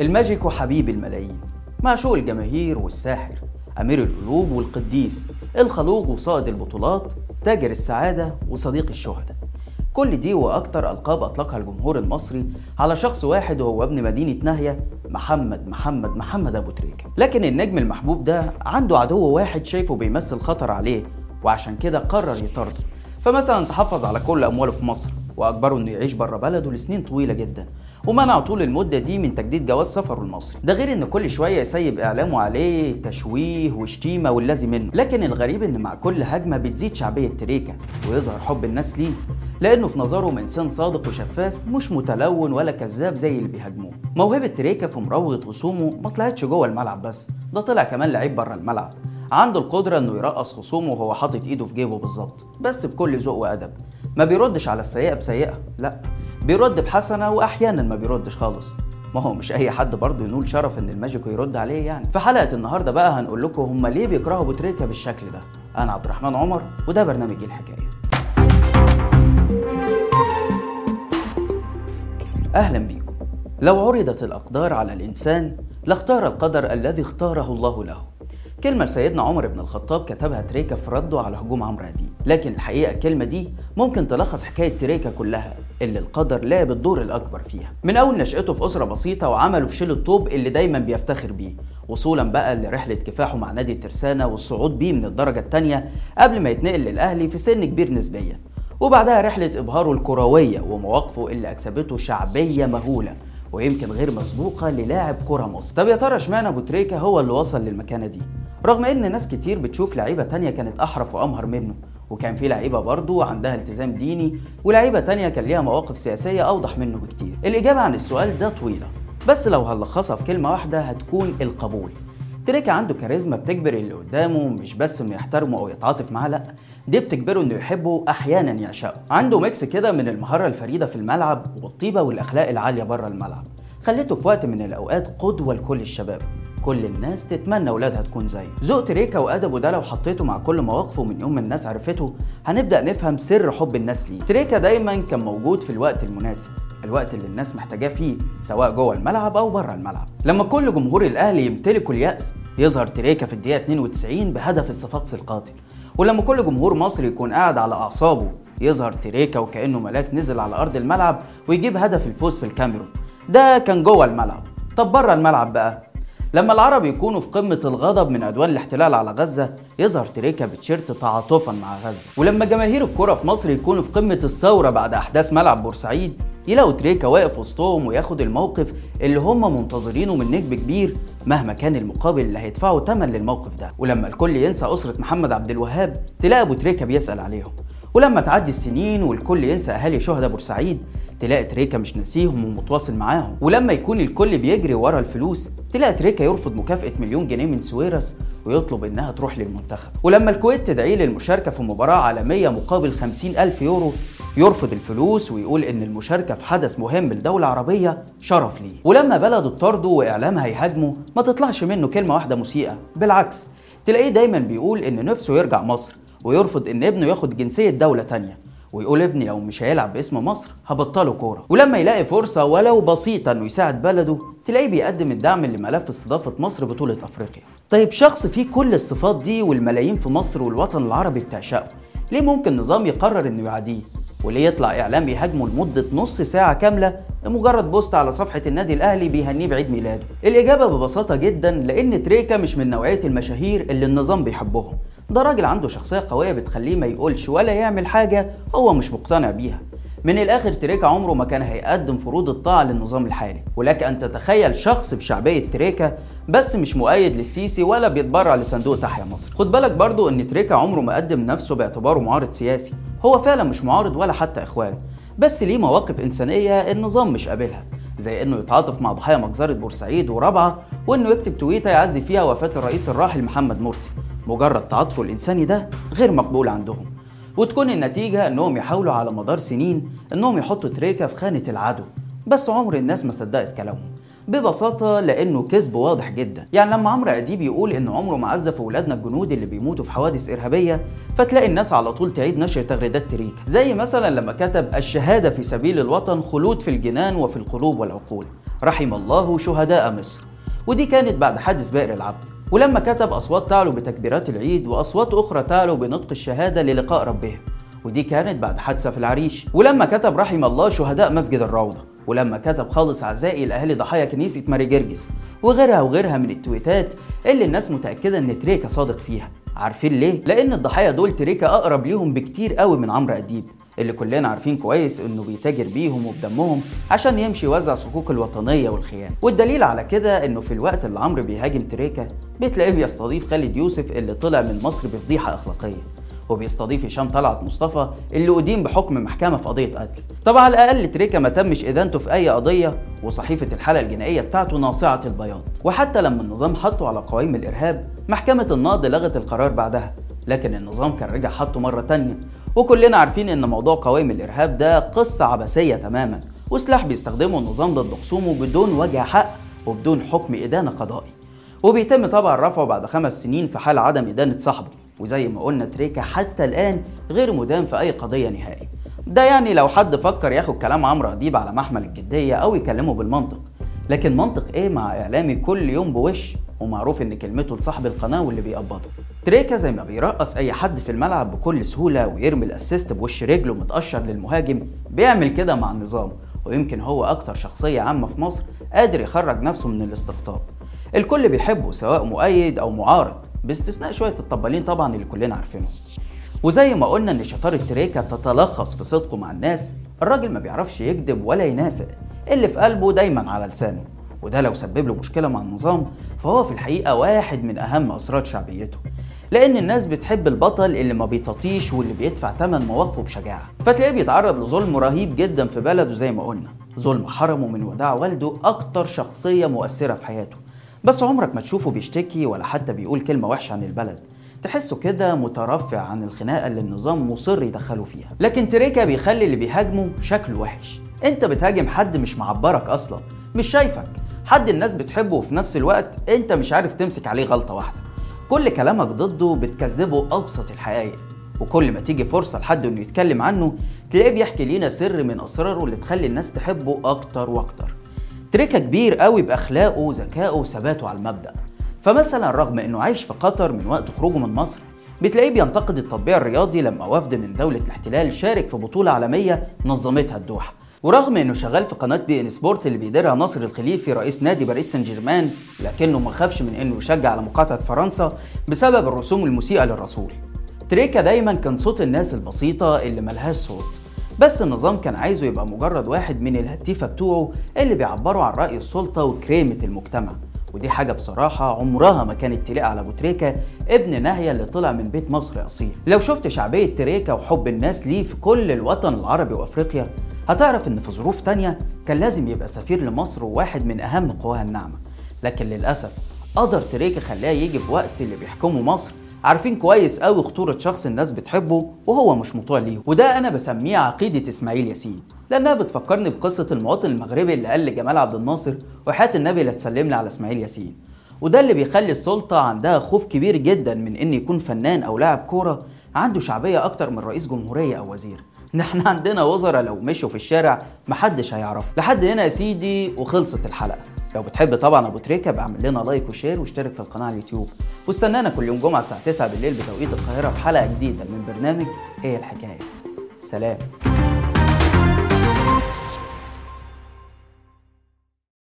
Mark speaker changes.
Speaker 1: الماجيك وحبيب الملايين معشوق الجماهير والساحر أمير القلوب والقديس الخلوق وصائد البطولات تاجر السعادة وصديق الشهداء. كل دي وأكتر ألقاب أطلقها الجمهور المصري على شخص واحد وهو ابن مدينة ناهية محمد محمد محمد أبو تريكة. لكن النجم المحبوب ده عنده عدو واحد شايفه بيمثل خطر عليه وعشان كده قرر يطارده فمثلا تحفظ على كل أمواله في مصر وأجبره إنه يعيش بره بلده لسنين طويلة جدا. ومنعه طول المدة دي من تجديد جواز سفره المصري. ده غير إن كل شوية يسيب اعلامه عليه تشويه وشتيمة واللازم منه. لكن الغريب إن مع كل هجمة بتزيد شعبية تريكا ويظهر حب الناس ليه. لأنه في نظرهم إنسان صادق وشفاف مش متلون ولا كذاب زي اللي بيهاجموه. موهبة تريكا في مراوغة خصومه ما طلعتش جوه الملعب بس ده طلع كمان لعيب بره الملعب. عنده القدرة إنه يرقص خصومه وهو حاطط إيده في جيبه بالظبط بس بكل ذوق وأدب. ما بيردش على السيئة بسيئة لا. بيرد بحسنة واحيانا ما بيردش خالص. ما هو مش أي حد برضه ينول شرف إن الماجيكو يرد عليه يعني. في حلقة النهاردة بقى هنقول لكم هما ليه بيكرهوا ابو تريكة بالشكل ده. أنا عبد الرحمن عمر وده برنامج الحكاية؟ أهلا بيكم. لو عرضت الأقدار على الإنسان لاختار القدر الذي اختاره الله له. كلمة سيدنا عمر بن الخطاب كتبها تريكا في رده على هجوم عمرو أديب. لكن الحقيقة الكلمة دي ممكن تلخص حكاية تريكا كلها اللي القدر لعب الدور الأكبر فيها. من أول نشأته في أسرة بسيطة وعمله في شيل الطوب اللي دايما بيفتخر بيه. وصولا بقى لرحلة كفاحه مع نادي الترسانة والصعود بيه من الدرجة الثانية قبل ما يتنقل للأهلي في سن كبير نسبيا. وبعدها رحلة إبهاره الكروية ومواقفه اللي أكسبته شعبية مهولة ويمكن غير مسبوقة للاعب كرة مصر. طب يا ترى اشمعنى أبو تريكة هو اللي وصل للمكانة دي؟ رغم إن ناس كتير بتشوف لعيبة تانية كانت أحرف وأمهر منه وكان في لعيبة برضه عندها التزام ديني ولعيبة تانية كان ليها مواقف سياسية أوضح منه بكتير. الإجابة عن السؤال ده طويلة بس لو هنلخصها في كلمة واحدة هتكون القبول. تريكا عنده كاريزما بتجبر اللي قدامه مش بس إنه يحترمه أو يتعاطف معاه لأ دي بتجبره إنه يحبه أحيانا يعشقه. عنده mix كده من المهارة الفريدة في الملعب والطيبة والأخلاق العالية بره الملعب خليته في وقت من الأوقات قدوة لكل الشباب. كل الناس تتمنى أولادها تكون زيه. ذوق تريكا وادبه ده لو حطيته مع كل مواقفه من يوم الناس عرفته هنبدأ نفهم سر حب الناس ليه. تريكا دايما كان موجود في الوقت المناسب الوقت اللي الناس محتاجاه فيه سواء جوه الملعب أو بره الملعب. لما كل جمهور الأهلي يمتلكوا اليأس يظهر تريكا في الدقيقة 92 بهدف الصفاقس القاتل. ولما كل جمهور مصر يكون قاعد على أعصابه يظهر تريكا وكأنه ملاك نزل على أرض الملعب ويجيب هدف الفوز في الكاميرون. ده كان جوه الملعب. طب بره الملعب بقى؟ لما العرب يكونوا في قمة الغضب من عدوان الاحتلال على غزة يظهر تريكا بتشيرت تعاطفا مع غزة. ولما جماهير الكرة في مصر يكونوا في قمة الثورة بعد أحداث ملعب بورسعيد يلاقوا تريكا واقف وسطهم وياخد الموقف اللي هم منتظرينه من نجم كبير مهما كان المقابل اللي هيدفعه تمن للموقف ده. ولما الكل ينسى أسرة محمد عبد الوهاب تلاقي أبو تريكا بيسأل عليهم. ولما تعدي السنين والكل ينسى أهالي شهداء بورسعيد تلاقي تريكا مش ناسيهم ومتواصل معاهم. ولما يكون الكل بيجري ورا الفلوس تلاقي تريكا يرفض مكافأة مليون جنيه من ساويرس ويطلب إنها تروح للمنتخب. ولما الكويت تدعيه للمشاركة في مباراة عالمية مقابل 50 ألف يورو يرفض الفلوس ويقول إن المشاركة في حدث مهم لدولة عربية شرف ليه. ولما بلده تطرده وإعلامها يهاجمه ما تطلعش منه كلمة واحدة مسيئة. بالعكس تلاقيه دايما بيقول إن نفسه يرجع مصر ويرفض إن ابنه ياخد جنسية دولة تانية. ويقول ابني لو مش هيلعب باسم مصر هبطله كورة. ولما يلاقي فرصة ولو بسيطه انه يساعد بلده تلاقيه بيقدم الدعم لملف استضافة مصر بطولة أفريقيا. طيب شخص فيه كل الصفات دي والملايين في مصر والوطن العربي بتعشقه ليه ممكن نظام يقرر إنه يعاديه؟ وليه يطلع إعلام يهاجمه لمدة نص ساعة كاملة لمجرد بوست على صفحة النادي الأهلي بيهنيه بعيد ميلاده؟ الإجابة ببساطة جدا لأن تريكا مش من نوعية المشاهير اللي النظام بيحبهم. ده راجل عنده شخصية قوية بتخليه ما يقولش ولا يعمل حاجة هو مش مقتنع بيها. من الآخر تريكا عمره ما كان هيقدم فروض الطاعة للنظام الحالي. ولك أن تتخيل شخص بشعبية تريكا بس مش مؤيد للسيسي ولا بيتبرع لصندوق تحيا مصر. خد بالك برضو إن تريكا عمره ما قدم نفسه باعتباره معارض سياسي. هو فعلا مش معارض ولا حتى إخوان. بس ليه مواقف إنسانية النظام مش قابلها. زي إنه يتعاطف مع ضحايا مجزرة بورسعيد ورابعه وإنه يكتب تويته يعزي فيها وفاة الرئيس الراحل محمد مرسي. مجرد تعاطفه الانساني ده غير مقبول عندهم. وتكون النتيجة إنهم يحاولوا على مدار سنين إنهم يحطوا تريكا في خانة العدو. بس عمر الناس ما صدقت كلامهم. ببساطة لأنه كذب واضح جدا. يعني لما عمرو أديب يقول إن عمره ما عزف أولادنا الجنود اللي بيموتوا في حوادث إرهابية فتلاقي الناس على طول تعيد نشر تغريدات تريكا زي مثلا لما كتب الشهادة في سبيل الوطن خلود في الجنان وفي القلوب والعقول. رحم الله شهداء مصر. ودي كانت بعد حادث بئر العبد. ولما كتب أصوات تعلو بتكبيرات العيد وأصوات أخرى تعلو بنطق الشهادة للقاء ربهم ودي كانت بعد حادثة في العريش. ولما كتب رحم الله شهداء مسجد الروضة. ولما كتب خالص أعزائي لأهالي ضحايا كنيسة ماري جرجس وغيرها وغيرها من التويتات اللي الناس متأكدة إن تريكا صادق فيها. عارفين ليه؟ لأن الضحايا دول تريكا أقرب ليهم بكتير قوي من عمرو أديب. اللي كلنا عارفين كويس إنه بيتاجر بيهم وبدمهم عشان يمشي يوزع صكوك الوطنية والخيانه والدليل على كده إنه في الوقت اللي عمرو بيهاجم تريكا بتلاقيه بيستضيف خالد يوسف اللي طلع من مصر بفضيحة أخلاقية وبيستضيف هشام طلعت مصطفى اللي أدين بحكم محكمة في قضية قتل. طبعا على الأقل تريكا ما تمش إدانته في أي قضية وصحيفة الحالة الجنائية بتاعته ناصعة البياض. وحتى لما النظام حطه على قوائم الإرهاب محكمة النقض لغت القرار بعدها لكن النظام كان رجع حطه مرة تانية. وكلنا عارفين إن موضوع قوائم الإرهاب ده قصة عبثية تماما وسلاح بيستخدمه النظام ضد خصومه بدون وجه حق وبدون حكم إدانة قضائي. وبيتم طبعا رفعه بعد خمس سنين في حال عدم إدانة صاحبه. وزي ما قلنا تريكا حتى الآن غير مدان في أي قضية نهائي. ده يعني لو حد فكر ياخد كلام عمرو أديب على محمل الجدية أو يكلمه بالمنطق. لكن منطق إيه مع إعلامي كل يوم بوش ومعروف إن كلمته لصاحب القناة واللي بيقبضه. تريكا زي ما بيرقص أي حد في الملعب بكل سهولة ويرمي الأسيست بوش رجله متقشر للمهاجم بيعمل كده مع النظام. ويمكن هو أكتر شخصية عامة في مصر قادر يخرج نفسه من الاستقطاب. الكل بيحبه سواء مؤيد أو معارض باستثناء شوية الطبالين طبعا اللي كلنا عارفينهم. وزي ما قلنا إن شطارة تريكا تتلخص في صدقه مع الناس الراجل ما بيعرفش يكذب ولا ينافق. اللي في قلبه دايما على لسانه وده لو سبب له مشكلة مع النظام فهو في الحقيقة واحد من أهم أسرار شعبيته. لأن الناس بتحب البطل اللي ما بيطاطيش واللي بيدفع ثمن مواقفه بشجاعة. فتلاقيه بيتعرض لظلم رهيب جدا في بلده زي ما قلنا. ظلم حرمه من وداع والده أكتر شخصية مؤثرة في حياته. بس عمرك ما تشوفه بيشتكي ولا حتى بيقول كلمة وحشة عن البلد. تحسه كده مترفع عن الخناقة اللي النظام مصر يدخله فيها. لكن تريكا بيخلي اللي بيهاجمه شكله وحش. انت بتهاجم حد مش معبرك أصلا مش شايفك. حد الناس بتحبه وفي نفس الوقت انت مش عارف تمسك عليه غلطة واحدة. كل كلامك ضده بتكذبه أبسط الحقائق. وكل ما تيجي فرصة لحد إنه يتكلم عنه تلاقيه بيحكي لينا سر من أسراره اللي تخلي الناس تحبه أكتر وأكتر. تريكا كبير قوي بأخلاقه وذكائه وثباته على المبدأ. فمثلا رغم إنه عايش في قطر من وقت خروجه من مصر بتلاقيه بينتقد التطبيع الرياضي لما وفد من دولة الاحتلال شارك في بطولة عالمية نظمتها الدوحة. ورغم إنه شغال في قناة beIN Sport اللي بيديرها ناصر الخليفي رئيس نادي باريس سان جيرمان لكنه ما خافش من إنه يشجع على مقاطعة فرنسا بسبب الرسوم المسيئة للرسول. تريكا دايما كان صوت الناس البسيطة اللي ملهاش صوت بس النظام كان عايزه يبقى مجرد واحد من الهتيفة بتوعه اللي بيعبروا عن رأي السلطة وكريمة المجتمع. ودي حاجة بصراحة عمرها ما كانت تليق على أبو تريكة ابن ناهية اللي طلع من بيت مصري أصيل. لو شفت شعبية تريكة وحب الناس ليه في كل الوطن العربي وأفريقيا هتعرف إن في ظروف تانية كان لازم يبقى سفير لمصر وواحد من أهم قواها الناعمة لكن للأسف قدر تريكة خلاه يجي في وقت اللي بيحكموا مصر. عارفين كويس قوي خطورة شخص الناس بتحبه وهو مش مطيع ليه. وده أنا بسميه عقيدة إسماعيل ياسين. لأنها بتفكرني بقصة المواطن المغربي اللي قال لجمال عبد الناصر وحياة النبي لا تسلم لي على إسماعيل ياسين. وده اللي بيخلي السلطة عندها خوف كبير جدا من إن يكون فنان أو لاعب كورة عنده شعبية أكتر من رئيس جمهورية أو وزير. إحنا عندنا وزراء لو مشوا في الشارع محدش هيعرف لحد هنا يا سيدي وخلصت الحلقة. لو بتحب طبعا أبو تريكة اعمل لنا like و share واشترك في القناة على اليوتيوب. واستنانا كل يوم جمعة الساعة 9 بالليل بتوقيت القاهرة في حلقة جديدة من برنامج إيه الحكاية. سلام.